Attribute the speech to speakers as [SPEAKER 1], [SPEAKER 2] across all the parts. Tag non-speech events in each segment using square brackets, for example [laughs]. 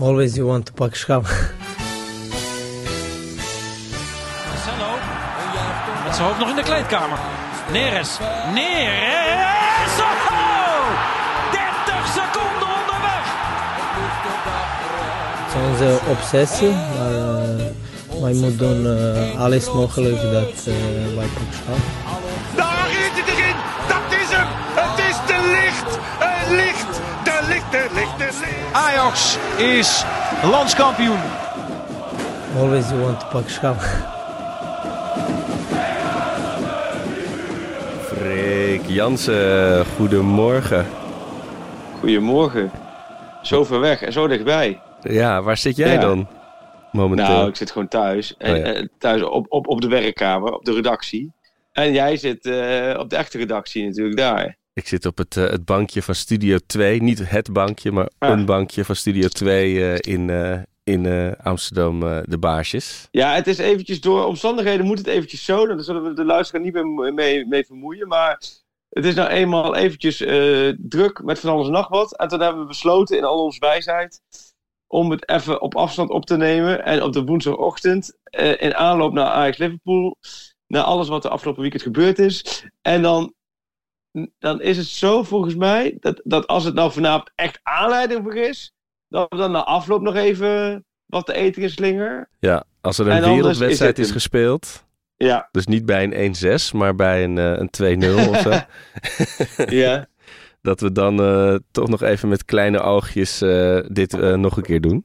[SPEAKER 1] Always you want to pak schap.
[SPEAKER 2] Marcelo. Met zijn hoofd nog in de kleedkamer. Neres. Neres. Oh! 30 seconden onderweg.
[SPEAKER 1] Het is onze obsessie, maar uh, wij moeten doen uh, alles mogelijk dat uh, wij pak
[SPEAKER 2] Ajax is landskampioen.
[SPEAKER 1] Always you want to pak schap.
[SPEAKER 3] Freek Jansen, goedemorgen.
[SPEAKER 4] Goedemorgen. Zo ver weg en zo dichtbij.
[SPEAKER 3] Ja, waar zit jij
[SPEAKER 4] Ja.
[SPEAKER 3] dan momenteel?
[SPEAKER 4] Nou, ik zit gewoon thuis. En,
[SPEAKER 3] Oh ja.
[SPEAKER 4] eh, thuis op, op, op de werkkamer, op de redactie. En jij zit eh, op de echte redactie natuurlijk daar.
[SPEAKER 3] Ik zit op het, eh, het bankje van Studio 2. Niet het bankje, maar
[SPEAKER 4] Ah.
[SPEAKER 3] een bankje van Studio 2 eh, in, eh, in Amsterdam, de Baarsjes.
[SPEAKER 4] Ja, het is eventjes door omstandigheden moet het eventjes zo. Daar zullen we de luisteraar niet meer mee, mee vermoeien. Maar het is nou eenmaal eventjes druk met van alles en nog wat. En toen hebben we besloten in al onze wijsheid om het even op afstand op te nemen. En op de woensdagochtend in aanloop naar Ajax Liverpool. Naar alles wat de afgelopen weekend gebeurd is. En dan, dan is het zo volgens mij dat, dat als het nou vanavond echt aanleiding voor is. Dat we dan na afloop nog even wat te eten in slinger.
[SPEAKER 3] Ja, als er
[SPEAKER 4] En
[SPEAKER 3] een wereldwedstrijd
[SPEAKER 4] is
[SPEAKER 3] is, gespeeld.
[SPEAKER 4] Ja,
[SPEAKER 3] Dus niet bij een 1-6, maar bij een, eh, een 2-0 of zo. [laughs]
[SPEAKER 4] ja. [laughs]
[SPEAKER 3] dat we dan eh, toch nog even met kleine oogjes eh, dit nog een keer doen.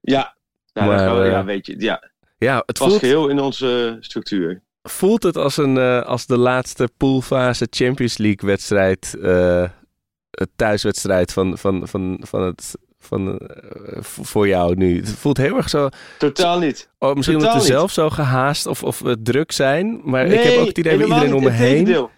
[SPEAKER 4] Ja, nou,
[SPEAKER 3] Maar,
[SPEAKER 4] we- ja, weet je, ja,
[SPEAKER 3] Ja, het
[SPEAKER 4] was
[SPEAKER 3] voelt,
[SPEAKER 4] geheel in onze structuur.
[SPEAKER 3] Voelt het als, een, eh, als de laatste poolfase Champions League wedstrijd, het thuiswedstrijd van, van, van, van het, van, voor jou nu. Het voelt heel erg zo,
[SPEAKER 4] Totaal niet.
[SPEAKER 3] oh, misschien omdat
[SPEAKER 4] Totaal
[SPEAKER 3] we
[SPEAKER 4] niet.
[SPEAKER 3] zelf zo gehaast of, of we druk zijn, maar ik heb ook het idee dat iedereen om me heen...
[SPEAKER 4] integendeel.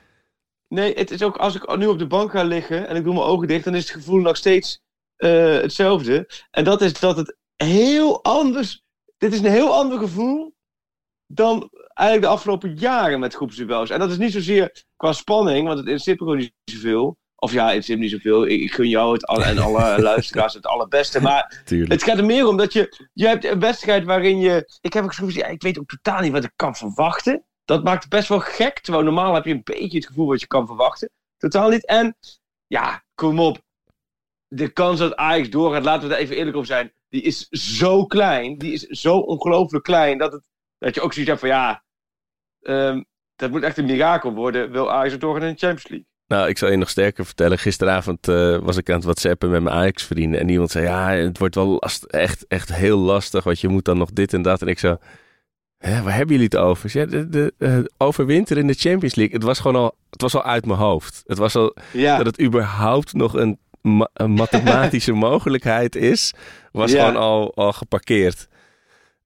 [SPEAKER 4] Nee, het is ook als ik nu op de bank ga liggen en ik doe mijn ogen dicht, dan is het gevoel nog steeds hetzelfde. En dat is dat het heel anders. Dit is een heel ander gevoel dan eigenlijk de afgelopen jaren met groepsduels. En dat is niet zozeer qua spanning, want het interesseert me gewoon niet zoveel. Of ja, het me niet zoveel. Ik, gun jou het en alle [laughs] luisteraars het allerbeste. Maar
[SPEAKER 3] Tuurlijk.
[SPEAKER 4] het gaat er meer om dat je... Je hebt een wedstrijd waarin je... Ik heb ook soms... Ja, ik weet ook totaal niet wat ik kan verwachten. Dat maakt het best wel gek. Terwijl normaal heb je een beetje het gevoel wat je kan verwachten. Totaal niet. En ja, kom op. De kans dat Ajax doorgaat, laten we er even eerlijk over zijn. Die is zo klein. Die is zo ongelooflijk klein. Dat, het, dat je ook zoiets hebt van ja... ehm, dat moet echt een mirakel worden. Wil Ajax ook doorgaan in de Champions League?
[SPEAKER 3] Nou, ik zal je nog sterker vertellen. Gisteravond eh, was ik aan het whatsappen met mijn Ajax-vrienden. En iemand zei, ja, het wordt wel last, echt, echt heel lastig. Want je moet dan nog dit en dat. En ik zo, hè, waar hebben jullie het over? Zei, de, de, eh, overwinter in de Champions League. Het was gewoon al, het was al uit mijn hoofd. Het was al,
[SPEAKER 4] Ja.
[SPEAKER 3] dat het überhaupt nog een, ma- een mathematische [laughs] mogelijkheid is. Was
[SPEAKER 4] Ja.
[SPEAKER 3] gewoon al, al geparkeerd.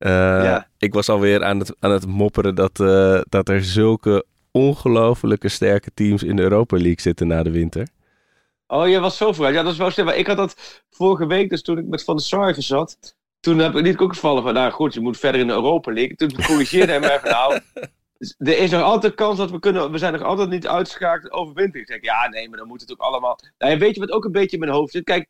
[SPEAKER 3] Eh,
[SPEAKER 4] Ja.
[SPEAKER 3] Ik was alweer aan het, aan het mopperen dat, eh, dat er zulke ongelofelijke sterke teams in de Europa League zitten na de winter.
[SPEAKER 4] Oh, je was zo vooruit. Ja, dat is wel slim. Maar ik had dat vorige week, dus toen ik met Van der Sargen zat. Toen heb ik niet ook gevallen van, nou goed, je moet verder in de Europa League. Toen corrigeerde hij mij van, nou, er is nog altijd kans dat we kunnen, we zijn nog altijd niet uitgeschakeld over winter. Ik zeg, ja, nee, maar dan moet het ook allemaal. Nou, weet je wat ook een beetje in mijn hoofd zit? Kijk,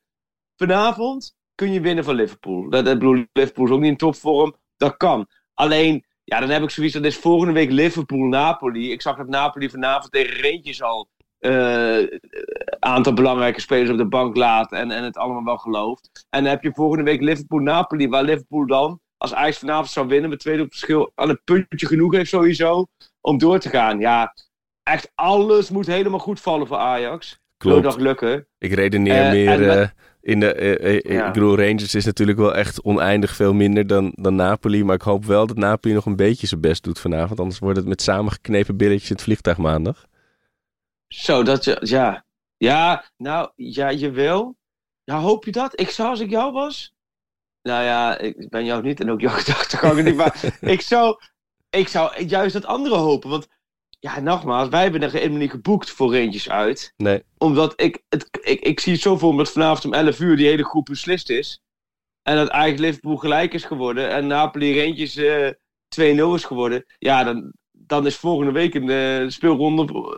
[SPEAKER 4] vanavond kun je winnen van Liverpool. Dat, dat Liverpool is ook niet in topvorm. Dat kan. Alleen, ja, dan heb ik zoiets, dat is volgende week Liverpool-Napoli. Ik zag dat Napoli vanavond tegen Rangers al eh, aantal belangrijke spelers op de bank laat en, en het allemaal wel gelooft. En dan heb je volgende week Liverpool-Napoli, waar Liverpool dan, als Ajax vanavond zou winnen, met tweede op verschil, aan een puntje genoeg heeft sowieso, om door te gaan. Ja, echt alles moet helemaal goed vallen voor Ajax. Klopt. Nog lukken.
[SPEAKER 3] Ik redeneer
[SPEAKER 4] Eh,
[SPEAKER 3] meer
[SPEAKER 4] met-
[SPEAKER 3] eh, in de...
[SPEAKER 4] Ja.
[SPEAKER 3] Ik bedoel, Rangers is natuurlijk wel echt oneindig veel minder dan, dan Napoli. Maar ik hoop wel dat Napoli nog een beetje zijn best doet vanavond. Anders wordt het met samengeknepen billetjes in het vliegtuig maandag.
[SPEAKER 4] Zo, dat je, ja. Ja, nou, ja, jawel. Ja, hoop je dat? Ik zou, als ik jou was... Nou ja, ik ben jou niet en ook jouw [laughs] gedachtegangen niet, maar [laughs] ik zou, ik zou juist dat andere hopen. Want, ja, nogmaals, wij hebben er helemaal niet geboekt voor Rangers uit.
[SPEAKER 3] Nee,
[SPEAKER 4] Omdat ik, het, ik, ik zie het zo voor me dat vanavond om 11 uur die hele groep beslist is. En dat eigenlijk Liverpool gelijk is geworden. En Napoli Rangers eh 2-0 is geworden. Ja, dan, dan is volgende week een eh, speelronde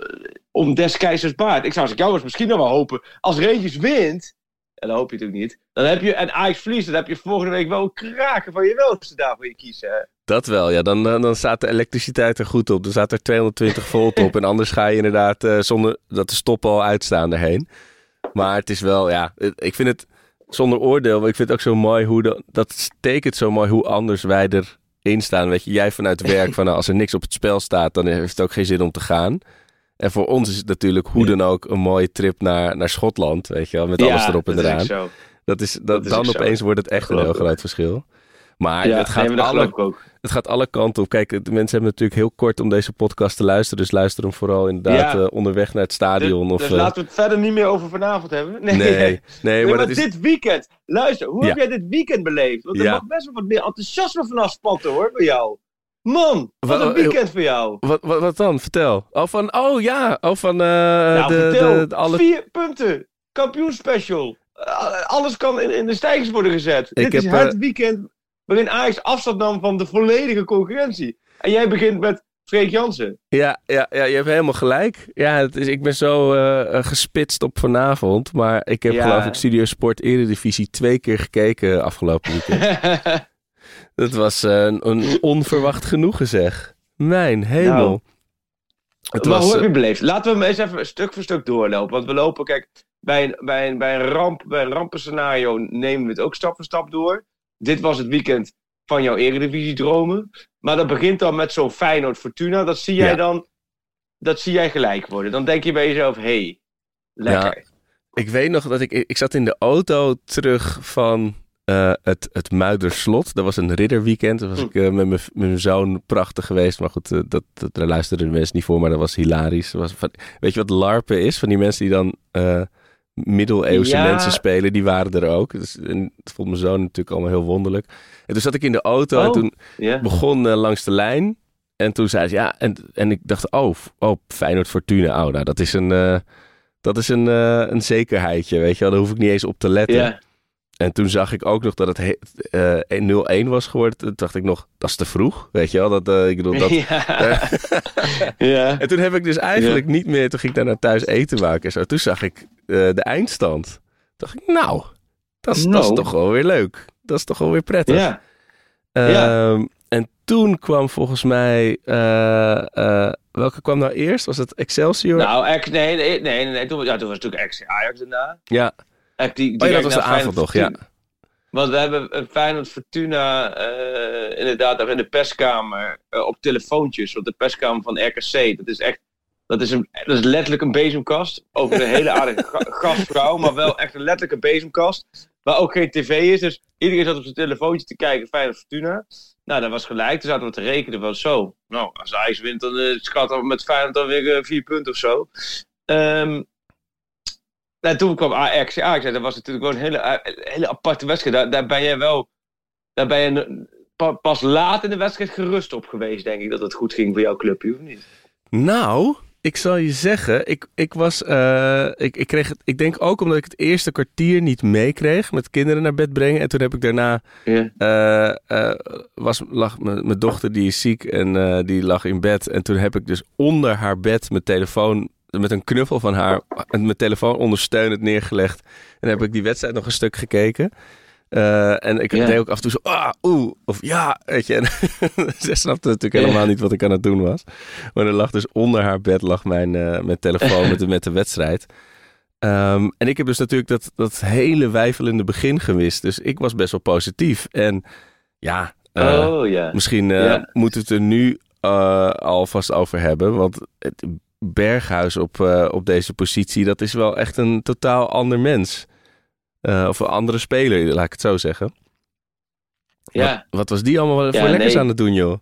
[SPEAKER 4] om des keizers baard. Ik zou als ik jou was misschien nog wel hopen. Als Rangers wint. en dat hoop je natuurlijk niet. Dan heb je, en Ajax verliest, dan heb je volgende week wel een kraken van je welste daarvoor je kiezen.
[SPEAKER 3] Dat wel, ja. Dan, dan, staat de elektriciteit er goed op. Dan staat er 220 volt op. En anders ga je inderdaad eh, zonder dat de stoppen al uitstaan erheen. Maar het is wel, ja, ik vind het zonder oordeel. Maar ik vind het ook zo mooi hoe, de, dat tekent zo mooi hoe anders wij erin staan. Weet je, jij vanuit werk, van nou, als er niks op het spel staat, dan heeft het ook geen zin om te gaan. En voor ons is het natuurlijk hoe dan ook een mooie trip naar, naar Schotland, weet je wel, met alles erop en eraan. Dat is, dat,
[SPEAKER 4] Dat is
[SPEAKER 3] dan
[SPEAKER 4] zo.
[SPEAKER 3] opeens wordt het echt een heel groot verschil. Maar
[SPEAKER 4] Ja,
[SPEAKER 3] het, gaat
[SPEAKER 4] nee, maar
[SPEAKER 3] alle,
[SPEAKER 4] ook.
[SPEAKER 3] Het gaat alle kanten op. Kijk, de mensen hebben natuurlijk heel kort om deze podcast te luisteren. Dus luister hem vooral inderdaad
[SPEAKER 4] Ja.
[SPEAKER 3] eh, onderweg naar het stadion.
[SPEAKER 4] Dus,
[SPEAKER 3] of,
[SPEAKER 4] dus
[SPEAKER 3] eh,
[SPEAKER 4] laten we het verder niet meer over vanavond hebben. Nee,
[SPEAKER 3] nee, nee,
[SPEAKER 4] Nee,
[SPEAKER 3] maar
[SPEAKER 4] maar
[SPEAKER 3] dat is...
[SPEAKER 4] dit weekend, luister, hoe
[SPEAKER 3] Ja.
[SPEAKER 4] heb jij dit weekend beleefd? Want er mag best wel wat meer enthousiasme vanaf spatten hoor, bij jou. Man, wat
[SPEAKER 3] Wa-
[SPEAKER 4] een weekend voor jou.
[SPEAKER 3] Wat, wat, wat dan? Vertel. Oh, van, oh ja. Oh, van eh,
[SPEAKER 4] nou,
[SPEAKER 3] de,
[SPEAKER 4] vertel.
[SPEAKER 3] de, de alle...
[SPEAKER 4] Vier punten. Kampioenspecial. Uh, alles kan in, in de stijgers worden gezet.
[SPEAKER 3] Ik
[SPEAKER 4] Dit is het weekend waarin Ajax afstand nam van de volledige concurrentie. En jij begint met Freek Jansen.
[SPEAKER 3] Ja, ja, ja, je hebt helemaal gelijk. Ja, het is, ik ben zo eh, gespitst op vanavond. Maar ik heb
[SPEAKER 4] Ja.
[SPEAKER 3] geloof ik Studio Sport Eredivisie twee keer gekeken afgelopen weekend. [laughs] Dat was eh, een, een onverwacht genoegen zeg. Mijn hemel.
[SPEAKER 4] Nou,
[SPEAKER 3] het
[SPEAKER 4] maar
[SPEAKER 3] was,
[SPEAKER 4] hoe heb je beleefd? Laten we hem eens even stuk voor stuk doorlopen. Want we lopen, kijk, bij een, bij een, bij een, ramp, bij een rampenscenario nemen we het ook stap voor stap door. Dit was het weekend van jouw Eredivisie-dromen. Maar dat begint dan met zo'n Feyenoord Fortuna. Dat zie jij
[SPEAKER 3] Ja.
[SPEAKER 4] dan dat zie jij gelijk worden. Dan denk je bij jezelf, hé, hey, lekker.
[SPEAKER 3] Ik weet nog dat ik... Ik zat in de auto terug van eh, het, het Muiderslot. Dat was een ridderweekend. Daar was
[SPEAKER 4] Hm.
[SPEAKER 3] ik eh, met mijn- met mijn zoon prachtig geweest. Maar goed, eh, dat, dat, daar luisterden de mensen niet voor. Maar dat was hilarisch. Dat was van, weet je wat larpen is? Van die mensen die dan... middeleeuwse
[SPEAKER 4] Ja.
[SPEAKER 3] mensen spelen, die waren er ook. Dus, en dat vond mijn zoon natuurlijk allemaal heel wonderlijk. En toen zat ik in de auto en
[SPEAKER 4] Oh.
[SPEAKER 3] toen begon eh, langs de lijn. En toen zei ze ja, en, en ik dacht, oh, oh Feyenoord Fortuna, oh, nou, dat is een, eh, dat is een, eh, een zekerheidje, weet je wel. Daar hoef ik niet eens op te letten. En toen zag ik ook nog dat het he- eh, 0-1 was geworden. Toen dacht ik nog, dat is te vroeg, weet je wel. Dat, eh, ik bedoel, dat... [laughs]
[SPEAKER 4] ja. [laughs] ja.
[SPEAKER 3] En toen heb ik dus eigenlijk niet meer, toen ging ik daarna thuis eten maken en zo. Toen zag ik eh, de eindstand. Toen dacht ik, nou, dat is, dat is
[SPEAKER 4] Nou.
[SPEAKER 3] toch wel weer leuk. Dat is toch wel weer prettig.
[SPEAKER 4] Ja. Ja.
[SPEAKER 3] Ehm, en toen kwam volgens mij. welke kwam nou eerst? Was het Excelsior?
[SPEAKER 4] Nou, nee, nee, nee, nee, toen, ja, toen was het natuurlijk Ajax daarna.
[SPEAKER 3] ja.
[SPEAKER 4] Echt die,
[SPEAKER 3] Oh ja, dat was de avond nog, ja.
[SPEAKER 4] Want we hebben een Feyenoord Fortuna eh, inderdaad daar in de perskamer eh, op telefoontjes. Want de perskamer van RKC, dat is echt... Dat is, een, dat is letterlijk een bezemkast. Over een hele aardige ga- [laughs] gastvrouw, maar wel echt een letterlijke bezemkast. Waar ook geen tv is. Dus iedereen zat op zijn telefoontje te kijken, Feyenoord Fortuna. Nou, dat was gelijk. Toen zaten we te rekenen van zo. Nou, als Ajax wint, dan uh, schat dan met Feyenoord dan weer vier punten of zo. Ehm en toen kwam Ajax. Ajax dat was natuurlijk gewoon een hele, eh, hele aparte wedstrijd. Daar, daar ben jij wel... Daar ben je pas laat in de wedstrijd gerust op geweest, denk ik. Dat het goed ging voor jouw clubje, of niet?
[SPEAKER 3] Nou, ik zal je zeggen, ik, ik was. eh, ik, ik kreeg het. Ik denk ook omdat ik het eerste kwartier niet meekreeg met kinderen naar bed brengen. En toen heb ik daarna.
[SPEAKER 4] Ja.
[SPEAKER 3] eh, was, lag mijn dochter, die is ziek en die lag in bed. En toen heb ik dus onder haar bed mijn telefoon. Met een knuffel van haar. En mijn telefoon ondersteunend neergelegd. En heb ik die wedstrijd nog een stuk gekeken. Eh, en ik deed ook af en toe zo, ah, oeh, of ja, weet je. En [laughs] ze snapte natuurlijk helemaal niet wat ik aan het doen was. Maar er lag dus onder haar bed lag mijn, eh, mijn telefoon met, de, met de wedstrijd. Ehm, en ik heb dus natuurlijk dat, dat hele wijfelende begin gemist. Dus ik was best wel positief. En ja, eh,
[SPEAKER 4] oh,
[SPEAKER 3] misschien moeten we het er nu alvast over hebben. Want het Berghuis op, eh, op deze positie, dat is wel echt een totaal ander mens. Eh, of een andere speler, laat ik het zo zeggen.
[SPEAKER 4] Ja.
[SPEAKER 3] Wat, wat was die allemaal voor lekkers
[SPEAKER 4] nee.
[SPEAKER 3] aan het doen, joh?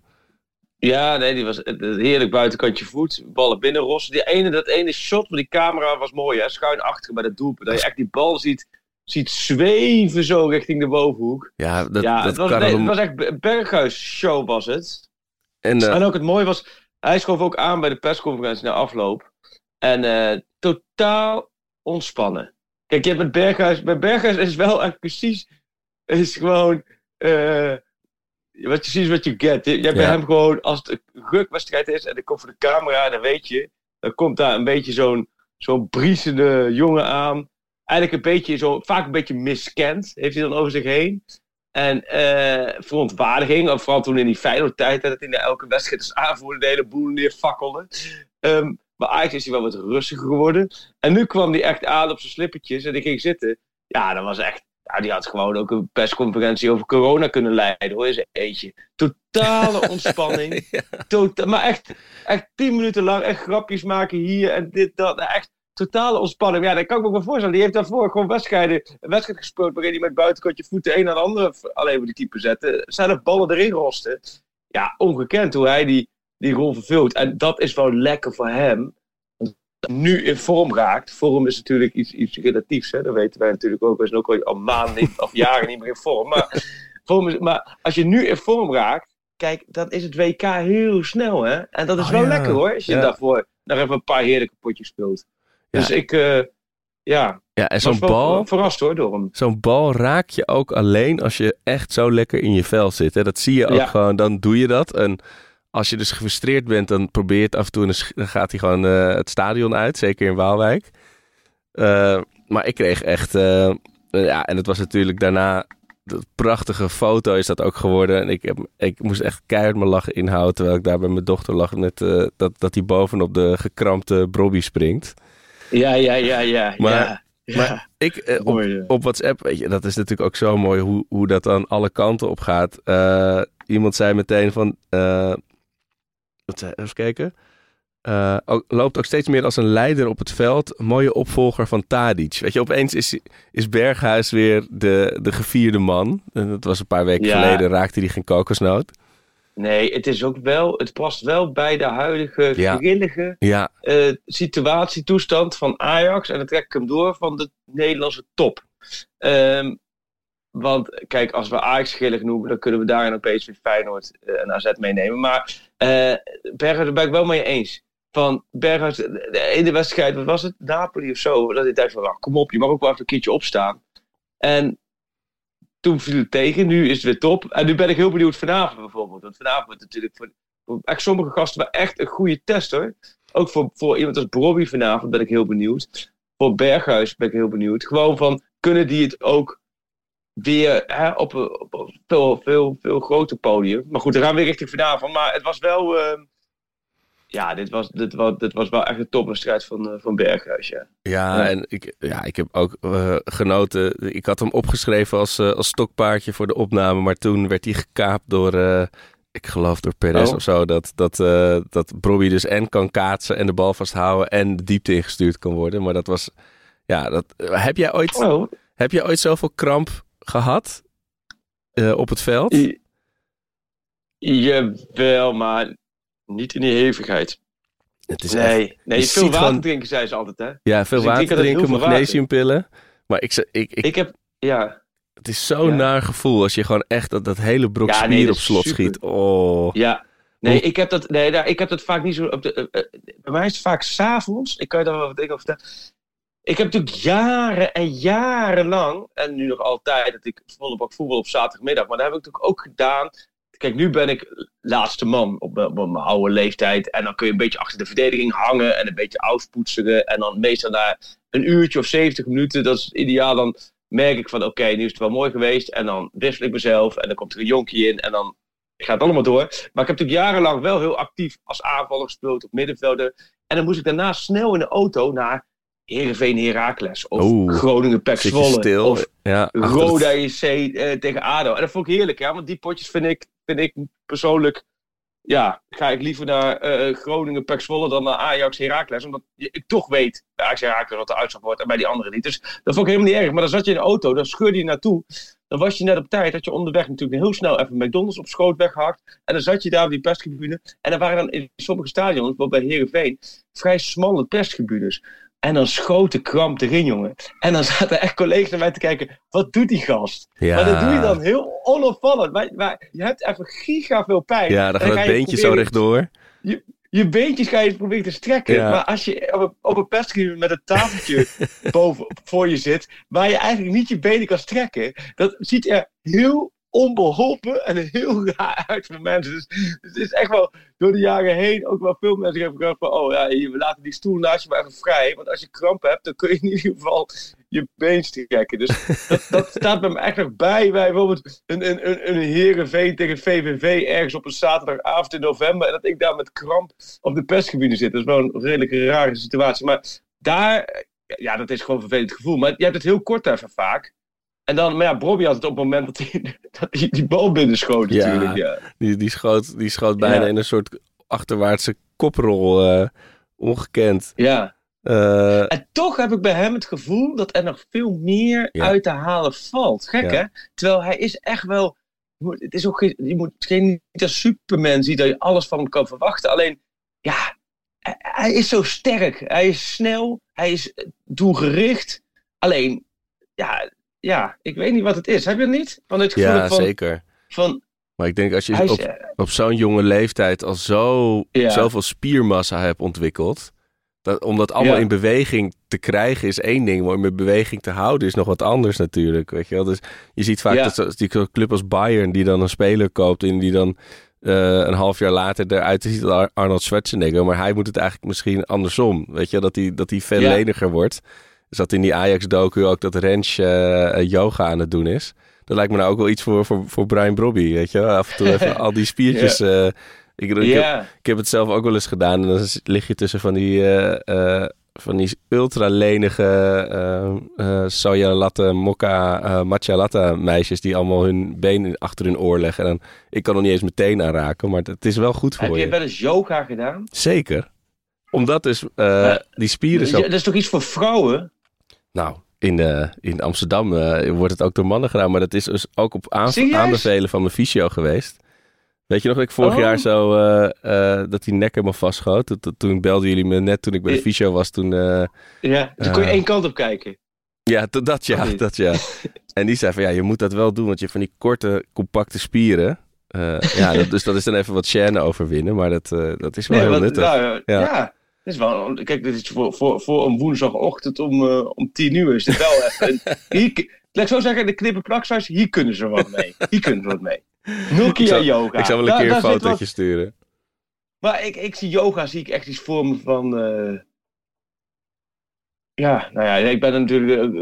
[SPEAKER 4] Ja, nee, die was het heerlijk buitenkantje voet. Ballen binnenrossen. Die ene, dat ene shot met die camera was mooi, hè? Schuin achter bij dat doelpunt. Dat je echt die bal ziet, ziet zweven zo richting de bovenhoek.
[SPEAKER 3] Ja, dat,
[SPEAKER 4] ja,
[SPEAKER 3] dat
[SPEAKER 4] het, was,
[SPEAKER 3] kan
[SPEAKER 4] nee,
[SPEAKER 3] hem-
[SPEAKER 4] het was echt Be- Berghuis-show was het.
[SPEAKER 3] En, eh,
[SPEAKER 4] En ook het mooie was, hij schoof ook aan bij de persconferentie na afloop. En eh, totaal ontspannen. Kijk, je hebt met Berghuis, bij Berghuis is wel echt precies, is gewoon, eh, wat je ziet is wat je get. Je hebt bij hem gewoon, als het een rukwedstrijd is en ik kom voor de camera, dan weet je, dan komt daar een beetje zo'n zo'n briesende jongen aan. eigenlijk een beetje zo, vaak een beetje miskend, heeft hij dan over zich heen. En eh, verontwaardiging, of vooral toen in die Feyenoord-tijd, dat in elke wedstrijd is aanvoeren, de hele boel neerfakkelde. Um, maar eigenlijk is hij wel wat rustiger geworden. En nu kwam hij echt aan op zijn slippertjes en ik ging zitten. Ja, dat was echt die had gewoon ook een persconferentie over corona kunnen leiden, hoor. Is eentje. Totale [laughs] ontspanning. ja. Tota maar echt, echt tien minuten lang echt grapjes maken hier en dit, dat. Echt totale ontspanning. Ja, dat kan ik me wel voorstellen. Die heeft daarvoor gewoon wedstrijden, een wedstrijd gespeeld waarin hij met buitenkantje voeten een aan de andere alleen maar die keeper zette. Er ballen erin rosten. Ja, ongekend hoe hij die, die rol vervult. En dat is wel lekker voor hem nu in vorm raakt. Vorm is natuurlijk iets, iets relatiefs, hè? dat weten wij natuurlijk ook. We zijn ook al maanden of jaren niet meer in vorm. Maar, vorm is, maar als je nu in vorm raakt, kijk, dan is het WK heel snel. Hè? En dat is oh wel lekker hoor, als je daarvoor nog even een paar heerlijke potjes speelt. Dus ik, uh, ja,
[SPEAKER 3] ja, en zo'n bal.
[SPEAKER 4] Verrast hoor door hem.
[SPEAKER 3] Zo'n bal raak je ook alleen als je echt zo lekker in je vel zit. Hè? Dat zie je ook gewoon, dan doe je dat. En als je dus gefrustreerd bent, dan probeer het af en toe en dan gaat hij gewoon uh, het stadion uit. Zeker in Waalwijk. Uh, maar ik kreeg echt... Uh, ja, en het was natuurlijk daarna... De prachtige foto is dat ook geworden. En ik, heb, ik moest echt keihard mijn lachen inhouden. Terwijl ik daar bij mijn dochter lag. Met, dat, dat hij bovenop de gekrampte Brobby springt.
[SPEAKER 4] Ja, ja, ja, ja.
[SPEAKER 3] Maar,
[SPEAKER 4] ja.
[SPEAKER 3] Maar ik, op, op, WhatsApp, weet je, dat is natuurlijk ook zo mooi hoe, hoe dat dan alle kanten op gaat. iemand zei meteen van, even kijken. Uh, loopt ook steeds meer als een leider op het veld. mooie opvolger van Tadic. Weet je, opeens is, is Berghuis weer de, de gevierde man. En dat was een paar weken geleden, raakte hij geen kokosnoot.
[SPEAKER 4] Nee, het is ook wel, het past wel bij de huidige ja. grillige
[SPEAKER 3] ja.
[SPEAKER 4] Uh, situatie, toestand van Ajax. En dan trek ik hem door van de Nederlandse top. Um, want kijk, als we Ajax grillig noemen, dan kunnen we daarin opeens weer Feyenoord uh, en AZ meenemen. Maar uh, Berghuis, daar ben ik wel mee eens. Van Berghuis, de ene wedstrijd, wat was het? Napoli of zo. Dat hij dacht van, kom op, je mag ook wel even een keertje opstaan. En toen viel het tegen, nu is het weer top. En nu ben ik heel benieuwd vanavond bijvoorbeeld. Want vanavond wordt natuurlijk voor, echt sommige gasten wel echt een goede test hoor. Ook voor, voor iemand als Bobby vanavond ben ik heel benieuwd. Voor Berghuis ben ik heel benieuwd. Gewoon van, kunnen die het ook weer hè, op, een, veel, veel, veel groter podium. Maar goed, dan gaan we weer richting vanavond. Maar het was wel... Uh, ja, dit was, dit, was, dit was wel echt een topwedstrijd van, uh, van Berghuis, ja.
[SPEAKER 3] Ja, en ik, ja, ik heb ook uh, genoten. Ik had hem opgeschreven als, uh, als stokpaardje voor de opname. Maar toen werd hij gekaapt door, ik geloof door Perez oh. of zo. Dat, dat, dat Bobby dus en kan kaatsen en de bal vasthouden en de diepte ingestuurd kan worden. Maar dat was... Ja, dat, heb jij ooit... Oh. Heb je ooit zoveel kramp gehad op het veld?
[SPEAKER 4] Jawel, maar niet in die hevigheid.
[SPEAKER 3] Het is
[SPEAKER 4] nee,
[SPEAKER 3] echt,
[SPEAKER 4] nee veel water drinken, zei ze altijd, hè?
[SPEAKER 3] Ja, veel dus water drinken, magnesiumpillen. Maar ik, ik,
[SPEAKER 4] ik, ik heb, ja...
[SPEAKER 3] Het is zo'n ja. naar gevoel als je gewoon echt dat, dat hele brok ja, spier op slot super. schiet. Oh.
[SPEAKER 4] Ja, Nee, ik heb dat, nee, ik heb dat vaak niet zo. Op de, uh, uh, bij mij is het vaak s'avonds. Ik kan je daar wel wat over vertellen. Ik heb natuurlijk jaren en jarenlang, en nu nog altijd, dat ik volle bak voetbal op zaterdagmiddag, maar dat heb ik natuurlijk ook gedaan. Kijk, nu ben ik laatste man op, op mijn oude leeftijd. En dan kun je een beetje achter de verdediging hangen en een beetje uitpoetseren. En dan meestal na een uurtje of 70 minuten, dat is ideaal. Dan merk ik van, oké, okay, nu is het wel mooi geweest. En dan wissel ik mezelf en dan komt er een jonkie in en dan gaat het allemaal door. Maar ik heb natuurlijk jarenlang wel heel actief als aanvaller gespeeld op middenvelder. En dan moest ik daarna snel in de auto naar Heerenveen Heracles. Of Oeh, Groningen Pek Zwolle. Of ja, Roda JC uh, tegen ADO. En dat vond ik heerlijk. Ja, want die potjes vind ik, vind ik persoonlijk... Ja, ga ik liever naar uh, Groningen Pek Zwolle dan naar Ajax Heracles. Omdat ik toch weet bij Ajax Heracles wat de uitslag wordt. En bij die andere niet. Dus dat vond ik helemaal niet erg. Maar dan zat je in de auto. Dan scheurde je naartoe. Dan was je net op tijd. Dat je onderweg natuurlijk heel snel even McDonald's op schoot weggehakt. En dan zat je daar op die perstribune. En dan waren dan in sommige stadions, bij Heerenveen, vrij smalle perstribunes. En dan schoot de kramp erin, jongen. En dan zaten echt collega's naar mij te kijken, wat doet die gast?
[SPEAKER 3] Ja.
[SPEAKER 4] Maar dat doe je dan heel onopvallend. Maar, maar je hebt even giga veel pijn.
[SPEAKER 3] Ja, dan gaat het beentje zo rechtdoor.
[SPEAKER 4] Je, je beentjes ga je proberen te strekken. Ja. Maar als je op een, op een met een tafeltje [laughs] boven voor je zit, waar je eigenlijk niet je benen kan strekken, dat ziet er heel onbeholpen en heel [laughs] raar uit voor mensen. Dus, dus het is echt wel door de jaren heen ook wel veel mensen hebben gedacht van, oh ja, we laten die stoel naast je maar even vrij. Want als je kramp hebt, dan kun je in ieder geval je been strekken. Dus dat, dat [laughs] staat bij me echt nog bij. Bij bijvoorbeeld een, een, een, een Herenveen tegen VVV ergens op een zaterdagavond in november. En dat ik daar met kramp op de persgebieden zit. Dat is wel een redelijk rare situatie. Maar daar, ja, dat is gewoon een vervelend gevoel. Maar je hebt het heel kort even vaak. En dan, maar ja, Bobby had het op het moment dat hij, dat hij die bal binnen schoot
[SPEAKER 3] Ja.
[SPEAKER 4] natuurlijk. Ja.
[SPEAKER 3] Die, die, schoot, die schoot bijna
[SPEAKER 4] Ja.
[SPEAKER 3] in een soort achterwaartse koprol. eh, ongekend.
[SPEAKER 4] ja.
[SPEAKER 3] Eh,
[SPEAKER 4] En toch heb ik bij hem het gevoel dat er nog veel meer
[SPEAKER 3] Ja.
[SPEAKER 4] uit te halen valt. Gek hè? Terwijl hij is echt wel. je moet- Het is ook geen, je moet geen niet als Superman zien dat je alles van hem kan verwachten. Alleen, ja, hij- is zo sterk. Hij is snel. Hij is doelgericht. Alleen, ja, ja, ik weet niet wat het is. Heb je het niet? Van het gevoel
[SPEAKER 3] ja,
[SPEAKER 4] van,
[SPEAKER 3] zeker.
[SPEAKER 4] van
[SPEAKER 3] Maar ik denk als je
[SPEAKER 4] is,
[SPEAKER 3] op,
[SPEAKER 4] eh,
[SPEAKER 3] op zo'n jonge leeftijd al zo,
[SPEAKER 4] Ja.
[SPEAKER 3] zoveel spiermassa hebt ontwikkeld. Dat, om dat allemaal
[SPEAKER 4] Ja.
[SPEAKER 3] in beweging te krijgen is één ding, maar om in beweging te houden is nog wat anders natuurlijk. Weet je, wel? Dus je ziet vaak
[SPEAKER 4] Ja.
[SPEAKER 3] dat zo- die club als Bayern die dan een speler koopt en die dan eh, een half jaar later eruit ziet als Ar- Arnold Schwarzenegger. Maar hij moet het eigenlijk misschien andersom. Weet je, dat hij, dat hij veel leniger wordt. Dat in die Ajax-docu ook dat Rens eh, eh, yoga aan het doen is. Dat lijkt me nou ook wel iets voor, voor, voor Brian Brobby, weet je. Af en toe even [laughs] al die spiertjes... eh, ik, ik, heb,
[SPEAKER 4] ja.
[SPEAKER 3] ik heb het zelf ook wel eens gedaan. En dan lig je tussen van die, eh, van die ultra lenige eh, soja latte, mokka, matcha latte meisjes... die allemaal hun benen achter hun oor leggen. En dan, ik kan nog niet eens meteen aanraken, maar het is wel goed voor
[SPEAKER 4] Heb je
[SPEAKER 3] je.
[SPEAKER 4] wel eens yoga gedaan?
[SPEAKER 3] Zeker. Omdat dus die spieren zo...
[SPEAKER 4] Dat is toch iets voor vrouwen?
[SPEAKER 3] Nou, in, eh, in Amsterdam eh, wordt het ook door mannen gedaan. Maar dat is dus ook op aanbevelen van mijn fysio geweest. Weet je nog dat ik vorig
[SPEAKER 4] Oh.
[SPEAKER 3] jaar zo... eh, dat die nek helemaal vastschoot? Dat- dat- Toen belden jullie me net toen ik bij de fysio was. Toen,
[SPEAKER 4] Ja, dus kon je één kant op kijken.
[SPEAKER 3] ja, dat ja,
[SPEAKER 4] niet?
[SPEAKER 3] dat ja. [laughs] En die zei van ja, je moet dat wel doen. Want je hebt van die korte, compacte spieren. Ja, dat, dus dat is dan even wat chaîne overwinnen. Maar dat, dat is wel
[SPEAKER 4] Nee,
[SPEAKER 3] heel nuttig.
[SPEAKER 4] nou, ja.
[SPEAKER 3] Ja.
[SPEAKER 4] Is wel, kijk, dit is voor, voor, voor een woensdagochtend om, eh, om tien uur is het wel [laughs] even. een- Hier, laat ik zo zeggen, de knippen hier kunnen ze wat mee. Hier kunnen ze wat mee. Nokia
[SPEAKER 3] Ik
[SPEAKER 4] yoga.
[SPEAKER 3] ik zal wel een
[SPEAKER 4] Daar-
[SPEAKER 3] keer een fotootje
[SPEAKER 4] wat-
[SPEAKER 3] sturen.
[SPEAKER 4] Maar ik, ik zie yoga, zie ik echt iets voor me van. eh, ja, nou ja, ik ben natuurlijk. eh,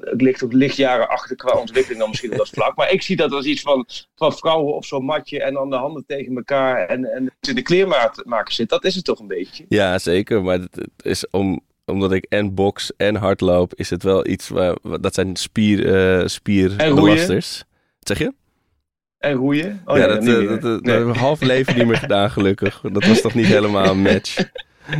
[SPEAKER 4] Het ligt ook lichtjaren achter qua ontwikkeling dan misschien op dat vlak. Maar ik zie dat als iets van, van vrouwen op zo'n matje en dan de handen tegen elkaar en, en in de kleermaker zit. Dat is het toch een beetje.
[SPEAKER 3] Ja, zeker. Maar het het is om, omdat ik en box en hardloop, is het wel iets waar, dat zijn spier, eh spierbelasters. Wat zeg je?
[SPEAKER 4] En roeien. Oh,
[SPEAKER 3] ja,
[SPEAKER 4] nee,
[SPEAKER 3] dat, eh,
[SPEAKER 4] Nee.
[SPEAKER 3] hebben we half leven niet meer gedaan, gelukkig. Dat was toch niet helemaal een match. [laughs]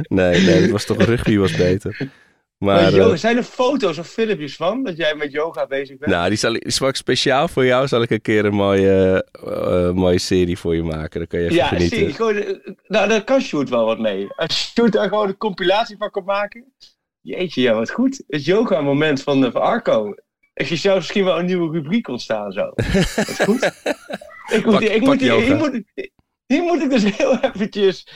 [SPEAKER 3] Nee, nee, dat was toch rugby was beter.
[SPEAKER 4] Maar,
[SPEAKER 3] Maar, eh,
[SPEAKER 4] zijn er foto's of filmpjes van dat jij met yoga bezig bent?
[SPEAKER 3] nou, die zal, ik- die zal ik speciaal voor jou, zal ik een keer een mooie, eh, eh, mooie serie voor je maken. Dan kan je even
[SPEAKER 4] ja,
[SPEAKER 3] genieten.
[SPEAKER 4] gewoon, eh, nou, daar kan Sjoerd wel wat mee. Als Sjoerd daar gewoon een compilatie van kan maken. Jeetje, ja, wat goed. Het yoga-moment van, van Arco. Ik zie zelfs misschien wel een nieuwe rubriek ontstaan zo. [laughs] Wat goed. Ik moet,
[SPEAKER 3] Pak-
[SPEAKER 4] ik
[SPEAKER 3] pak
[SPEAKER 4] moet,
[SPEAKER 3] yoga.
[SPEAKER 4] moet, hier moet ik dus heel eventjes...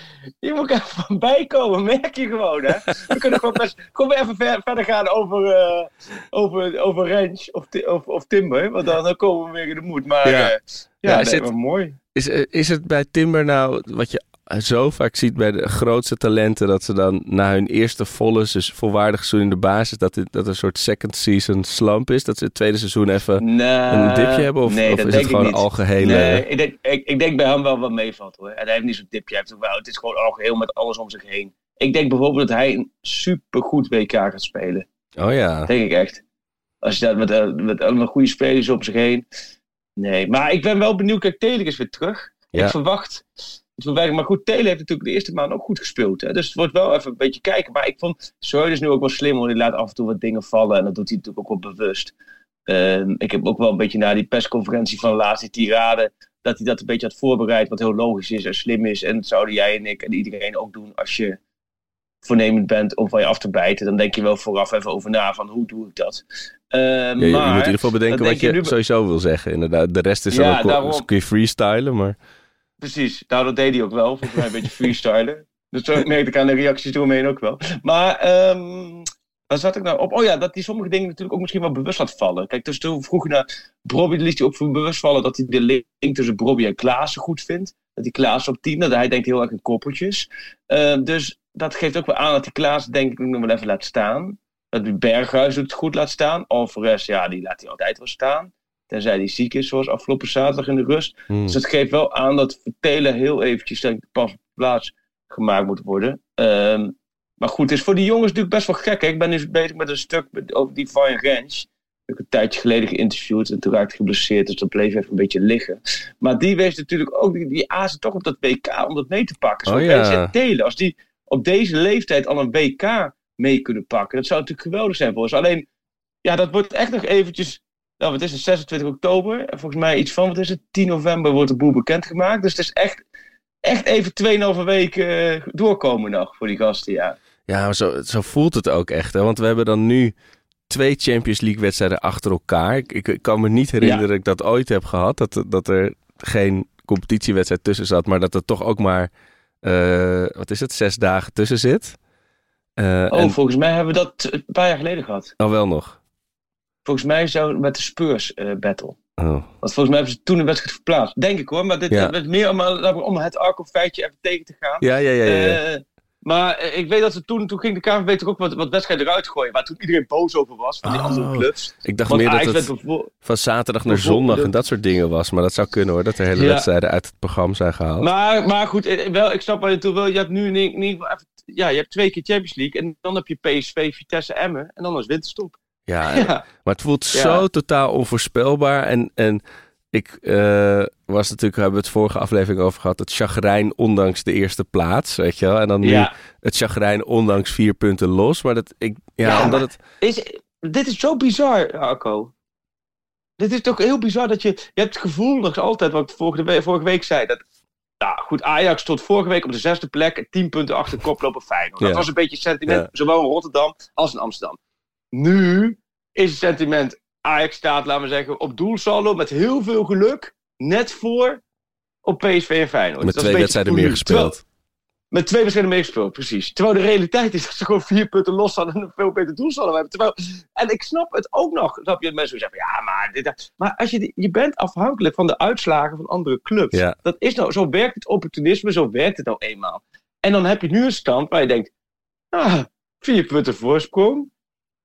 [SPEAKER 4] Hier moet ik even van bijkomen, merk je gewoon, hè. We kunnen gewoon best... Gewoon even ver- verder gaan over, eh over, over range of, of, of timber. Want dan, dan komen we weer in de moed. Maar
[SPEAKER 3] Ja.
[SPEAKER 4] ja, ja,
[SPEAKER 3] Ja,
[SPEAKER 4] nee,
[SPEAKER 3] is het-
[SPEAKER 4] maar mooi.
[SPEAKER 3] Is, eh, is het bij Timber nou wat je zo vaak ziet bij de grootste talenten, dat ze dan na hun eerste volle, dus volwaardig seizoen in de basis, dat, het, dat een soort second season slump is? Dat ze het tweede seizoen even
[SPEAKER 4] Nee,
[SPEAKER 3] een dipje hebben? Of,
[SPEAKER 4] nee,
[SPEAKER 3] of is het gewoon
[SPEAKER 4] niet.
[SPEAKER 3] algehele...
[SPEAKER 4] Nee, ik denk, ik, ik denk bij hem wel wat meevalt hoor. En hij heeft niet zo'n tipje. Hij heeft wel, het is gewoon algeheel met alles om zich heen. Ik denk bijvoorbeeld dat hij een supergoed WK gaat spelen.
[SPEAKER 3] Oh ja.
[SPEAKER 4] Denk ik echt. Als je dat met, eh, met allemaal goede spelers om zich heen. Nee, maar ik ben wel benieuwd. Kijk, Telen is weer terug.
[SPEAKER 3] Ja.
[SPEAKER 4] Ik verwacht. Verwerken. Maar goed, Telen heeft natuurlijk de eerste maand ook goed gespeeld. Hè? Dus het wordt wel even een beetje kijken. Maar ik vond Schreuder is nu ook wel slim. Want hij laat af en toe wat dingen vallen. En dat doet hij natuurlijk ook wel bewust. Ehm, ik heb ook wel een beetje na die persconferentie van laatst, die tirade, dat hij dat een beetje had voorbereid, wat heel logisch is en slim is. En dat zouden jij en ik en iedereen ook doen als je voornemend bent om van je af te bijten. Dan denk je wel vooraf even over na van hoe doe ik dat.
[SPEAKER 3] Ja, je, je
[SPEAKER 4] maar,
[SPEAKER 3] moet in ieder geval bedenken wat je
[SPEAKER 4] je nu-
[SPEAKER 3] sowieso wil zeggen. Inderdaad, de rest is
[SPEAKER 4] Ja,
[SPEAKER 3] dan ook
[SPEAKER 4] daarom.
[SPEAKER 3] kun je freestylen, maar...
[SPEAKER 4] Precies, nou dat deed hij ook wel. Volgens mij een beetje freestylen. Dat merkte ik aan de reacties eromheen ook wel. Maar ehm, Waar zat ik nou op? Oh ja, dat hij sommige dingen natuurlijk ook misschien wel bewust laat vallen. Kijk, dus toen vroeg je naar Bobby, liet hij ook voor bewust vallen dat hij de link tussen Bobby en Klaassen goed vindt. Dat hij Klaassen op 10, dat hij denkt heel erg in koppeltjes. Uh, dus dat geeft ook wel aan dat hij Klaassen denk ik nog wel even laat staan. Dat hij Berghuis het goed laat staan. Alvarez, ja, die laat hij altijd wel staan. Tenzij hij ziek is, zoals afgelopen zaterdag in de rust.
[SPEAKER 3] Hmm.
[SPEAKER 4] Dus dat geeft wel aan dat Vertelen heel eventjes denk ik, pas op plaats gemaakt moet worden. Um, maar goed, het is voor die jongens natuurlijk best wel gek. Hè? Ik ben nu bezig met een stuk over die Van Rens. Ik heb een tijdje geleden geïnterviewd en toen raakte geblesseerd, dus dat bleef even een beetje liggen. Maar die wees natuurlijk ook, die, die azen toch op dat WK om dat mee te pakken. Zo
[SPEAKER 3] Oh ja.
[SPEAKER 4] delen. Als die op deze leeftijd al een WK mee kunnen pakken, dat zou natuurlijk geweldig zijn voor ons. Alleen, ja, dat wordt echt nog eventjes, nou wat is het, 26 oktober. En volgens mij iets van, wat is het, 10 november wordt de boel bekendgemaakt. Dus het is echt, echt even 2,5 weken uh, doorkomen nog voor die gasten, ja.
[SPEAKER 3] Ja, maar zo, zo voelt het ook echt. Hè? Want we hebben dan nu twee Champions League wedstrijden achter elkaar. Ik, kan me niet herinneren ja. dat ik dat ooit heb gehad. Dat, dat er geen competitiewedstrijd tussen zat. Maar dat er toch ook maar, uh, wat is het, zes dagen tussen zit.
[SPEAKER 4] Uh, oh, en... volgens mij hebben we dat een paar jaar geleden gehad.
[SPEAKER 3] Oh, wel nog?
[SPEAKER 4] Volgens mij zo met de Spurs uh, battle.
[SPEAKER 3] Oh.
[SPEAKER 4] Want volgens mij hebben ze toen een wedstrijd verplaatst. Denk ik hoor. Maar dit
[SPEAKER 3] Ja.
[SPEAKER 4] is meer om, om het Arco-feitje even tegen te gaan.
[SPEAKER 3] Ja, ja, ja. ja, ja.
[SPEAKER 4] Eh, maar eh, ik weet dat ze toen, toen ging de KNVB toch ook wat, wat wedstrijden eruit gooien. Waar toen iedereen boos over was van die
[SPEAKER 3] Oh.
[SPEAKER 4] andere clubs.
[SPEAKER 3] ik dacht
[SPEAKER 4] Want
[SPEAKER 3] meer dat het van zaterdag naar zondag en dat soort dingen was. Maar dat zou kunnen hoor, dat er hele wedstrijden uit het programma zijn gehaald.
[SPEAKER 4] Maar, maar goed, eh, wel, ik snap waar je toe wil. Je hebt nu in ieder geval even, ja, je hebt twee keer Champions League. En dan heb je PSV, Vitesse, Emmen. En dan is winterstop.
[SPEAKER 3] Ja, [laughs]
[SPEAKER 4] Ja.
[SPEAKER 3] Maar het voelt
[SPEAKER 4] Ja.
[SPEAKER 3] zo totaal onvoorspelbaar. En, en ik eh, was natuurlijk, we hebben het vorige aflevering over gehad, het chagrijn ondanks de eerste plaats, weet je wel. En dan nu
[SPEAKER 4] Ja.
[SPEAKER 3] het chagrijn ondanks vier punten los. Maar dat, ik, ja, omdat het,
[SPEAKER 4] Is, dit is zo bizar, Arco. Dit is toch heel bizar dat je... Je hebt het gevoel nog altijd, wat ik vorige, we- vorige week zei... Dat, nou goed, Ajax stond vorige week op de zesde plek... 10 punten achter koploper Feyenoord. Dat was een beetje het sentiment, zowel in Rotterdam als in Amsterdam. Nu is het sentiment... Ajax staat, laten we zeggen, op doelsaldo... met heel veel geluk, net voor... op PSV en Feyenoord.
[SPEAKER 3] met
[SPEAKER 4] Dat
[SPEAKER 3] twee wedstrijden meer gespeeld.
[SPEAKER 4] Met twee wedstrijden meegespeeld, precies. Terwijl de realiteit is dat ze gewoon vier punten los hadden en een veel beter doelsaldo hebben. Terwijl, en ik snap het ook nog. Snap je, mensen zeggen, ja, maar, dit, dat. maar als je, je bent afhankelijk van de uitslagen van andere clubs.
[SPEAKER 3] Ja.
[SPEAKER 4] Dat is nou, zo werkt het opportunisme, zo werkt het nou eenmaal. En dan heb je nu een stand waar je denkt, ah, vier punten voorsprong.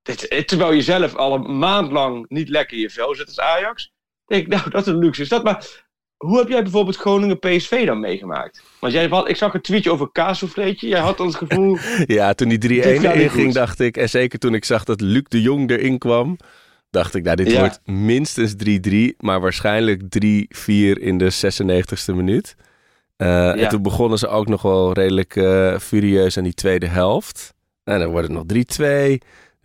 [SPEAKER 4] Dit, eh, terwijl je zelf al een maand lang niet lekker in je vel zit als Ajax. Denk ik, nou, dat is een luxe stad. Maar hoe heb jij bijvoorbeeld Groningen PSV dan meegemaakt? Want jij had, ik zag een tweetje over kaassouffleetje. Jij had dan het gevoel, [laughs]
[SPEAKER 3] Ja, toen die 3-1
[SPEAKER 4] Dit gaat niet
[SPEAKER 3] inging, dacht ik, en zeker toen ik zag dat Luc de Jong erin kwam, dacht ik, nou, dit
[SPEAKER 4] Ja.
[SPEAKER 3] wordt minstens 3-3, maar waarschijnlijk 3-4 in de 96e minuut. Eh, En toen begonnen ze ook nog wel redelijk eh, furieus aan die tweede helft. En dan wordt het nog 3-2.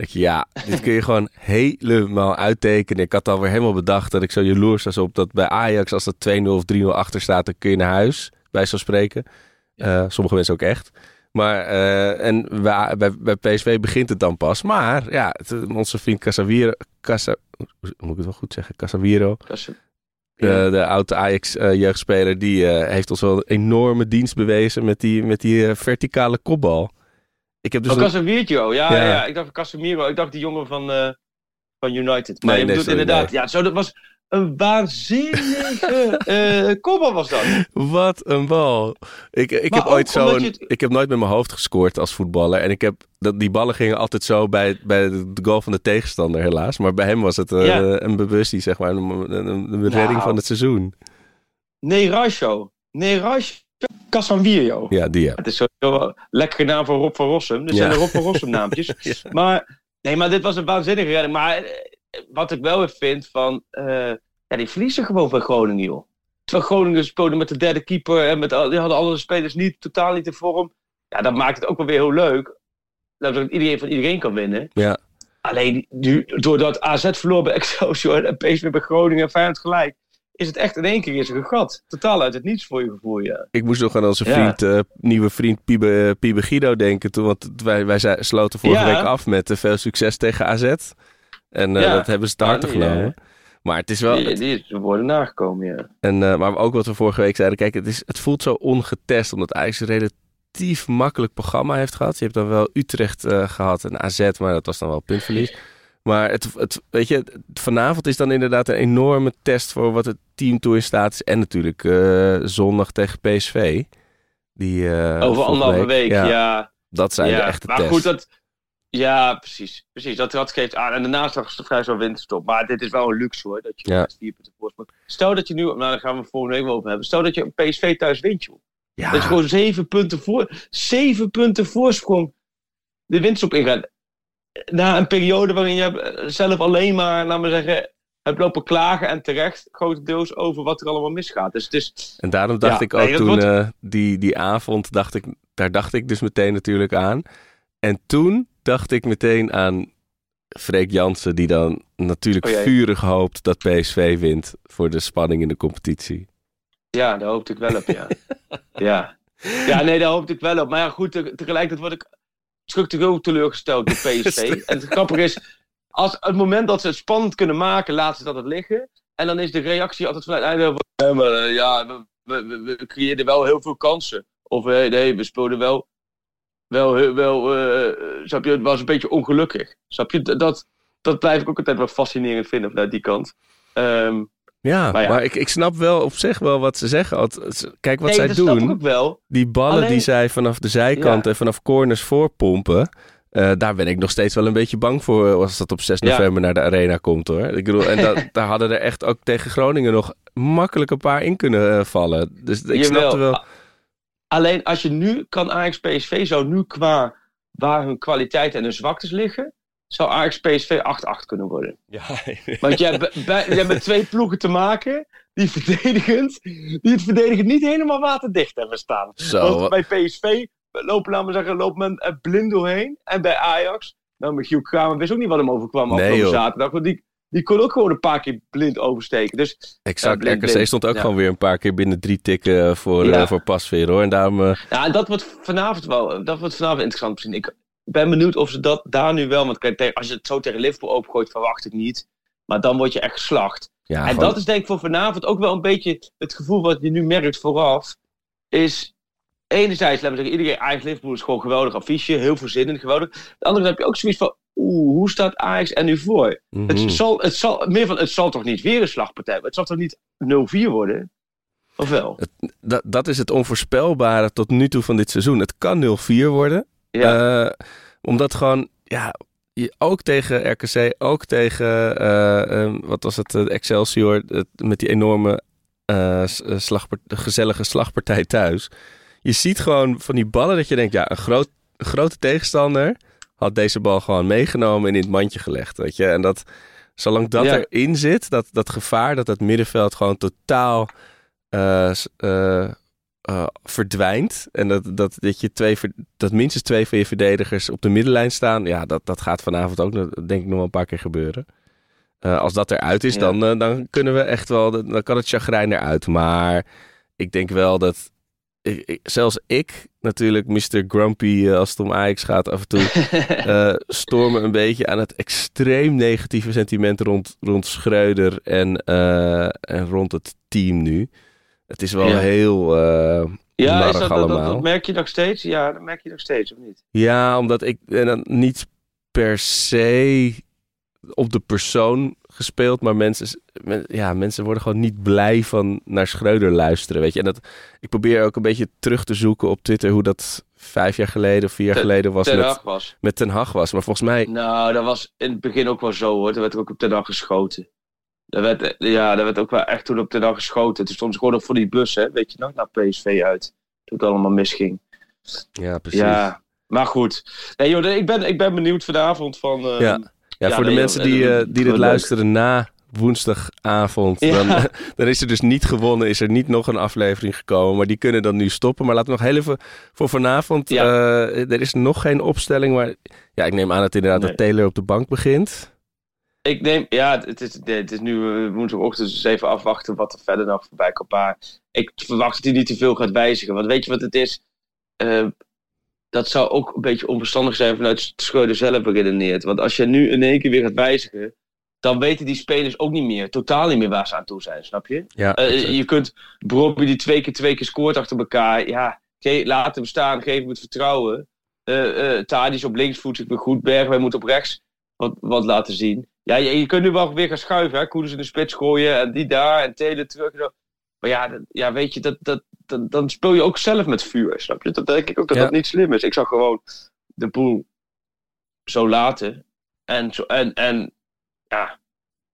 [SPEAKER 3] Je, ja, dit kun je gewoon helemaal uittekenen. Ik had alweer helemaal bedacht dat ik zo jaloers was op dat bij Ajax, als dat 2-0 of 3-0 achter staat, dan kun je naar huis, bij zo spreken. Eh, sommige mensen ook echt. Maar, eh, en bij, bij, bij PSV begint het dan pas. Maar, ja, het- onze vriend Casaviro, Casa, moet ik het wel goed zeggen? Casaviro,
[SPEAKER 4] is-
[SPEAKER 3] de, de oude Ajax-jeugdspeler, die eh, heeft ons wel een enorme dienst bewezen met die, met die eh, verticale kopbal. Ik heb dus
[SPEAKER 4] Oh, Casemiro, ja,
[SPEAKER 3] Ja.
[SPEAKER 4] ja. Ik dacht Casemiro, ik dacht die jongen van, eh, van United. Maar
[SPEAKER 3] Nee, sorry,
[SPEAKER 4] inderdaad,
[SPEAKER 3] nee.
[SPEAKER 4] ja, zo, dat was een waanzinnige [laughs] kopbal was dat.
[SPEAKER 3] Wat een bal. Ik, ik,
[SPEAKER 4] Maar
[SPEAKER 3] heb ooit
[SPEAKER 4] het-
[SPEAKER 3] ik heb nooit met mijn hoofd gescoord als voetballer. En ik heb, dat, die ballen gingen altijd zo bij, bij de goal van de tegenstander helaas. Maar bij hem was het eh,
[SPEAKER 4] Ja.
[SPEAKER 3] een bewustie, zeg maar. Een- een redding
[SPEAKER 4] Nou.
[SPEAKER 3] van het seizoen.
[SPEAKER 4] Nee, Rasho. Nee, Rasho. Casemiro.
[SPEAKER 3] Ja, die ja.
[SPEAKER 4] Het is sowieso wel lekkere naam voor Rob van Rossum. Dit
[SPEAKER 3] Ja.
[SPEAKER 4] zijn de Rob van Rossum [laughs] naampjes.
[SPEAKER 3] Ja.
[SPEAKER 4] Maar, nee, maar dit was een waanzinnige redding. Maar eh, wat ik wel weer vind van... eh, ja, die verliezen gewoon van Groningen, joh. Terwijl Groningen speelde met de derde keeper... en met, die hadden alle spelers niet, totaal niet in vorm. Ja, dat maakt het ook wel weer heel leuk. Dat iedereen van iedereen kan winnen.
[SPEAKER 3] Ja.
[SPEAKER 4] Alleen, nu, doordat AZ verloor bij Excelsior... en PSV bij Groningen en Feyenoord gelijk... is het echt in één keer is er een gat. Totaal uit het niets voor je gevoel, ja.
[SPEAKER 3] Ik moest nog aan onze
[SPEAKER 4] Ja.
[SPEAKER 3] vriend, eh, nieuwe vriend Piebe, Piebe Guido denken. Toen, want wij, wij sloten vorige
[SPEAKER 4] Ja.
[SPEAKER 3] week af met eh, veel succes tegen AZ. En eh,
[SPEAKER 4] Ja.
[SPEAKER 3] dat hebben ze te harte genomen. Maar het is wel...
[SPEAKER 4] Die, die is- worden nagekomen, ja.
[SPEAKER 3] En, eh, maar ook wat we vorige week zeiden, kijk, het, is, het voelt zo ongetest, omdat rela- relatief makkelijk programma heeft gehad. Je hebt dan wel Utrecht gehad en AZ, maar dat was dan wel puntverlies. Maar het, het, weet je, vanavond is dan inderdaad een enorme test voor wat het team toe in staat is. En natuurlijk uh, zondag tegen PSV. Die, uh,
[SPEAKER 4] Over anderhalve week, ja, ja.
[SPEAKER 3] Dat zijn
[SPEAKER 4] ja,
[SPEAKER 3] de echte
[SPEAKER 4] maar
[SPEAKER 3] tests.
[SPEAKER 4] goed, dat, ja, precies. precies. Dat, dat geeft aan. En daarnaast is het vrij zo winterstop. Maar dit is wel een luxe hoor, dat je
[SPEAKER 3] Ja.
[SPEAKER 4] vier punten voorsprong. Stel dat je nu, nou daar gaan we volgende week wel over hebben. Stel dat je een PSV thuis wint, joh.
[SPEAKER 3] ja,
[SPEAKER 4] Dat je gewoon zeven punten, voor, zeven punten voorsprong de winststop ingaat. Na een periode waarin je zelf alleen maar, laat maar zeggen, hebt lopen klagen en terecht grotendeels over wat er allemaal misgaat. Dus
[SPEAKER 3] En daarom dacht
[SPEAKER 4] Ja,
[SPEAKER 3] ik ook
[SPEAKER 4] nee,
[SPEAKER 3] toen
[SPEAKER 4] wordt-
[SPEAKER 3] eh, die, die avond, dacht ik, daar dacht ik dus meteen natuurlijk aan. En toen dacht ik meteen aan Freek Jansen, die dan natuurlijk
[SPEAKER 4] Oh
[SPEAKER 3] vurig hoopt dat PSV wint voor de spanning in de competitie.
[SPEAKER 4] ja, daar hoopte ik wel op, ja. [laughs] ja. Ja, nee, daar hoopte ik wel op. Maar ja, goed, te- tegelijkertijd word ik structureel teleurgesteld door [laughs] PSV. en het grappige is, als het moment dat ze het spannend kunnen maken, laten ze dat het liggen. En dan is de reactie altijd vanuit Eindhoven ja, maar, eh, ja, we, we, we- we creëerden wel heel veel kansen. Of eh, nee, we speelden wel, wel, heel- wel eh, snap je, het was een beetje ongelukkig. Snap je, dat, dat blijf ik ook altijd wel fascinerend vinden vanuit die kant. Ehm,
[SPEAKER 3] Ja, maar, ik, ik snap wel op zich wel wat ze zeggen. Kijk wat
[SPEAKER 4] nee,
[SPEAKER 3] zij
[SPEAKER 4] dat snap ik
[SPEAKER 3] doen.
[SPEAKER 4] ook wel.
[SPEAKER 3] Die ballen die zij vanaf de zijkant
[SPEAKER 4] Ja.
[SPEAKER 3] en vanaf corners voorpompen. eh, daar ben ik nog steeds wel een beetje bang voor als dat op 6
[SPEAKER 4] Ja.
[SPEAKER 3] november naar de arena komt hoor. Ik bedoel, en dat, [laughs] daar hadden er echt ook tegen Groningen nog makkelijk een paar in kunnen eh, vallen. Dus ik snapte wel.
[SPEAKER 4] Alleen als je nu kan Ajax PSV zou nu qua waar hun kwaliteiten en hun zwaktes liggen, zou Ajax PSV 8-8 kunnen worden.
[SPEAKER 3] Ja, [laughs]
[SPEAKER 4] Want je hebt, bij, je hebt met twee ploegen te maken die verdedigend, die het verdedigend niet helemaal waterdicht hebben staan.
[SPEAKER 3] Zo.
[SPEAKER 4] Want bij PSV lopen, laten we zeggen, loopt men blind doorheen. En bij Ajax, nou Michiel Kramer wist ook niet wat hem overkwam
[SPEAKER 3] Nee,
[SPEAKER 4] afgelopen zaterdag. Want die, die kon ook gewoon een paar keer blind oversteken. Dus
[SPEAKER 3] Exact.
[SPEAKER 4] Blind,
[SPEAKER 3] RKC stond ook
[SPEAKER 4] Ja.
[SPEAKER 3] gewoon weer een paar keer binnen drie tikken voor,
[SPEAKER 4] Ja.
[SPEAKER 3] eh, voor Pasveer hoor. En daarom, eh,
[SPEAKER 4] Ja, en dat wordt vanavond wel dat wordt vanavond interessant te zien. Ik ben benieuwd of ze dat daar nu wel... Want als je het zo tegen Liverpool opengooit, verwacht ik niet. Maar dan word je echt geslacht.
[SPEAKER 3] ja,
[SPEAKER 4] en
[SPEAKER 3] gewoon-
[SPEAKER 4] dat is denk ik voor vanavond ook wel een beetje het gevoel wat je nu merkt vooraf. Is enerzijds, laten we zeggen, iedereen Ajax Liverpool is gewoon een geweldig affiche. Heel veel zin in, geweldig. De andere kant heb je ook zoiets van... Oeh, hoe staat Ajax er nu voor?
[SPEAKER 3] Mhm.
[SPEAKER 4] Het, zal, het, zal, meer van, het zal toch niet weer een slagpartij worden? Het zal toch niet 0-4 worden? Of wel?
[SPEAKER 3] dat, dat is het onvoorspelbare tot nu toe van dit seizoen. Het kan 0-4 worden.
[SPEAKER 4] Ja.
[SPEAKER 3] Eh, omdat gewoon, ja, je, ook tegen RKC, ook tegen, eh, eh, wat was het, eh, Excelsior, het- met die enorme slagpart- gezellige slagpartij thuis. Je ziet gewoon van die ballen dat je denkt, ja, een, groot, een grote tegenstander had deze bal gewoon meegenomen en in het mandje gelegd, weet je. En dat, zolang dat
[SPEAKER 4] Ja.
[SPEAKER 3] erin zit, dat, dat gevaar dat het middenveld gewoon totaal eh, verdwijnt. En dat, dat, dat, je twee, dat minstens twee van je verdedigers op de middenlijn staan. Ja, dat, dat gaat vanavond ook denk ik nog wel een paar keer gebeuren. Eh, als dat eruit is,
[SPEAKER 4] Ja.
[SPEAKER 3] dan, eh, dan kunnen we echt wel... Dan kan het chagrijn eruit. Maar ik denk wel dat... Ik, ik- zelfs ik, natuurlijk Mr. Grumpy als het om Ajax gaat af en toe... [laughs] stormen een beetje aan het extreem negatieve sentiment rond, rond Schreuder en, en rond het team nu. Het is wel
[SPEAKER 4] Ja.
[SPEAKER 3] heel eh
[SPEAKER 4] Ja, is dat, dat, dat,
[SPEAKER 3] allemaal.
[SPEAKER 4] dat merk je nog steeds? Ja, dat merk je nog steeds, of niet?
[SPEAKER 3] Ja, omdat ik en dan niet per se op de persoon gespeeld, maar mensen, men- ja, mensen worden gewoon niet blij van naar Schreuder luisteren, weet je. En dat, ik probeer ook een beetje terug te zoeken op Twitter hoe dat vijf jaar geleden of vier jaar
[SPEAKER 4] Ten-
[SPEAKER 3] geleden was
[SPEAKER 4] Ten
[SPEAKER 3] met,
[SPEAKER 4] was.
[SPEAKER 3] met Ten Hag was. Maar volgens mij,
[SPEAKER 4] Nou, dat was in het begin ook wel zo hoor. Er werd ook op Ten Hag geschoten. Werd, ja, daar werd ook wel echt toen op Ten Hag geschoten. Toen stond ze gewoon nog voor die bus, hè. Weet je nog, naar PSV uit. Toen het allemaal misging.
[SPEAKER 3] ja precies.
[SPEAKER 4] Ja, maar goed. Nee joh, ik ben, ik ben benieuwd vanavond van... eh,
[SPEAKER 3] Ja. Ja,
[SPEAKER 4] Ja,
[SPEAKER 3] voor de mensen
[SPEAKER 4] joh,
[SPEAKER 3] die,
[SPEAKER 4] eh,
[SPEAKER 3] die dit
[SPEAKER 4] leuk.
[SPEAKER 3] luisteren na woensdagavond,
[SPEAKER 4] Ja.
[SPEAKER 3] dan, [laughs] dan is er dus niet gewonnen, is er niet nog een aflevering gekomen. Maar die kunnen dan nu stoppen. Maar laten we nog heel even voor vanavond.
[SPEAKER 4] Ja.
[SPEAKER 3] eh, er is nog geen opstelling, maar ja, ik neem aan dat inderdaad
[SPEAKER 4] Nee.
[SPEAKER 3] dat Taylor op de bank begint.
[SPEAKER 4] Ik neem, ja, het is, het is nu eh, woensdagochtend, dus even afwachten wat er verder nog voorbij komt. Maar ik verwacht dat hij niet te veel gaat wijzigen. Want weet je wat het is? Eh, dat zou ook een beetje onverstandig zijn vanuit Schreuder zelf beredeneerd. Want als je nu in één keer weer gaat wijzigen, dan weten die spelers ook niet meer, totaal niet meer waar ze aan toe zijn, snap je?
[SPEAKER 3] Ja,
[SPEAKER 4] Eh, je kunt Bobby die twee keer twee keer scoort achter elkaar, ja, laat hem staan, geef hem het vertrouwen. Uh, uh, Tadis op links voelt zich weer goed. Bergwijn moet op rechts wat, wat laten zien. Ja, je, je kunt nu wel weer gaan schuiven. Hè? Koeders in de spits gooien en die daar en Telen terug. Maar ja, ja weet je, dat, dat, dat, dan speel je ook zelf met vuur. Snap je? Dat denk ik ook dat dat niet slim is. Ik zag gewoon de boel zo laten. En, zo, en, en ja,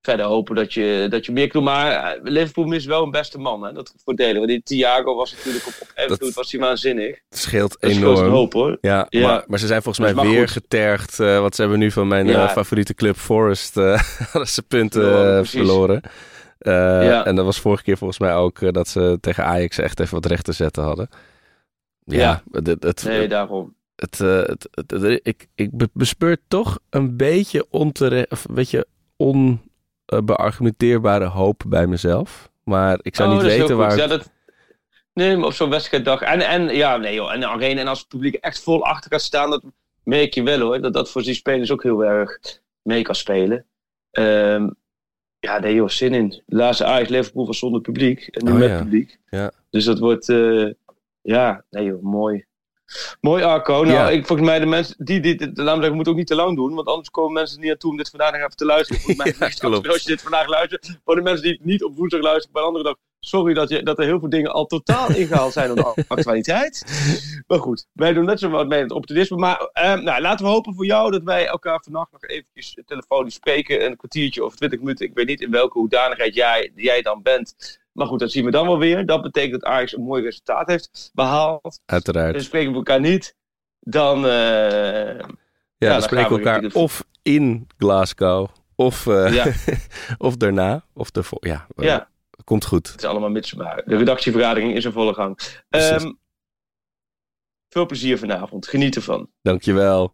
[SPEAKER 4] verder hopen dat je, dat je meer doen. Maar Liverpool is wel een beste man. Hè? Dat voordelen. Want die Thiago was natuurlijk op, op Everton was hij waanzinnig.
[SPEAKER 3] Het scheelt dat enorm. Een hoop, hoor. Ja, ja. Maar, maar, ze zijn volgens mij weer goed. getergd. Uh, want ze hebben nu van mijn ja. uh, favoriete club Forest [laughs] uh, ze punten verloren. Ja. En dat was vorige keer volgens mij ook dat ze tegen Ajax echt even wat recht te zetten hadden. Ja, het, het,
[SPEAKER 4] nee, daarom.
[SPEAKER 3] Het, het, het, ik, ik bespeur toch een beetje onterecht, of weet je, on beargumenteerbare hoop bij mezelf. Maar ik zou
[SPEAKER 4] oh,
[SPEAKER 3] niet weten waar.
[SPEAKER 4] Ja, dat... Nee, maar op zo'n wedstrijddag. En, en ja, nee joh. En de arena. En als het publiek echt vol achter gaat staan, dat merk je wel hoor. Dat dat voor die spelers ook heel erg mee kan spelen. Um, ja, nee joh, zin in. Laatste Ajax Liverpool was zonder publiek. En nu oh, met ja. publiek.
[SPEAKER 3] Ja.
[SPEAKER 4] Dus dat wordt, uh, ja, nee joh, mooi. Mooi Arco. Nou, ja. ik, volgens mij de mensen die dit, zeggen, moeten ook niet te lang doen, want anders komen mensen niet naartoe om dit vandaag nog even te luisteren. Volgens mij, [laughs] ja, als je dit vandaag luistert, voor de mensen die het niet op woensdag luisteren, bij een andere dag, sorry dat, je, dat er heel veel dingen al totaal [laughs] ingehaald zijn op de actualiteit. Maar goed, wij doen net zo wat mee met optimisme. Maar eh, nou, laten we hopen voor jou dat wij elkaar vannacht nog eventjes telefonisch spreken, een kwartiertje of twintig minuten. Ik weet niet in welke hoedanigheid jij, jij dan bent. Maar goed, dat zien we dan wel weer. Dat betekent dat Ajax een mooi resultaat heeft behaald.
[SPEAKER 3] Uiteraard.
[SPEAKER 4] Dus spreken we elkaar niet. Dan, uh,
[SPEAKER 3] ja, ja, dan, spreken we elkaar of in Glasgow. Of, uh, ja. [laughs] of daarna. Of ervoor. Ja, ja. komt goed.
[SPEAKER 4] Het is allemaal mits maar. De redactievergadering is in volle gang. Um, veel plezier vanavond. Geniet ervan.
[SPEAKER 3] Dankjewel.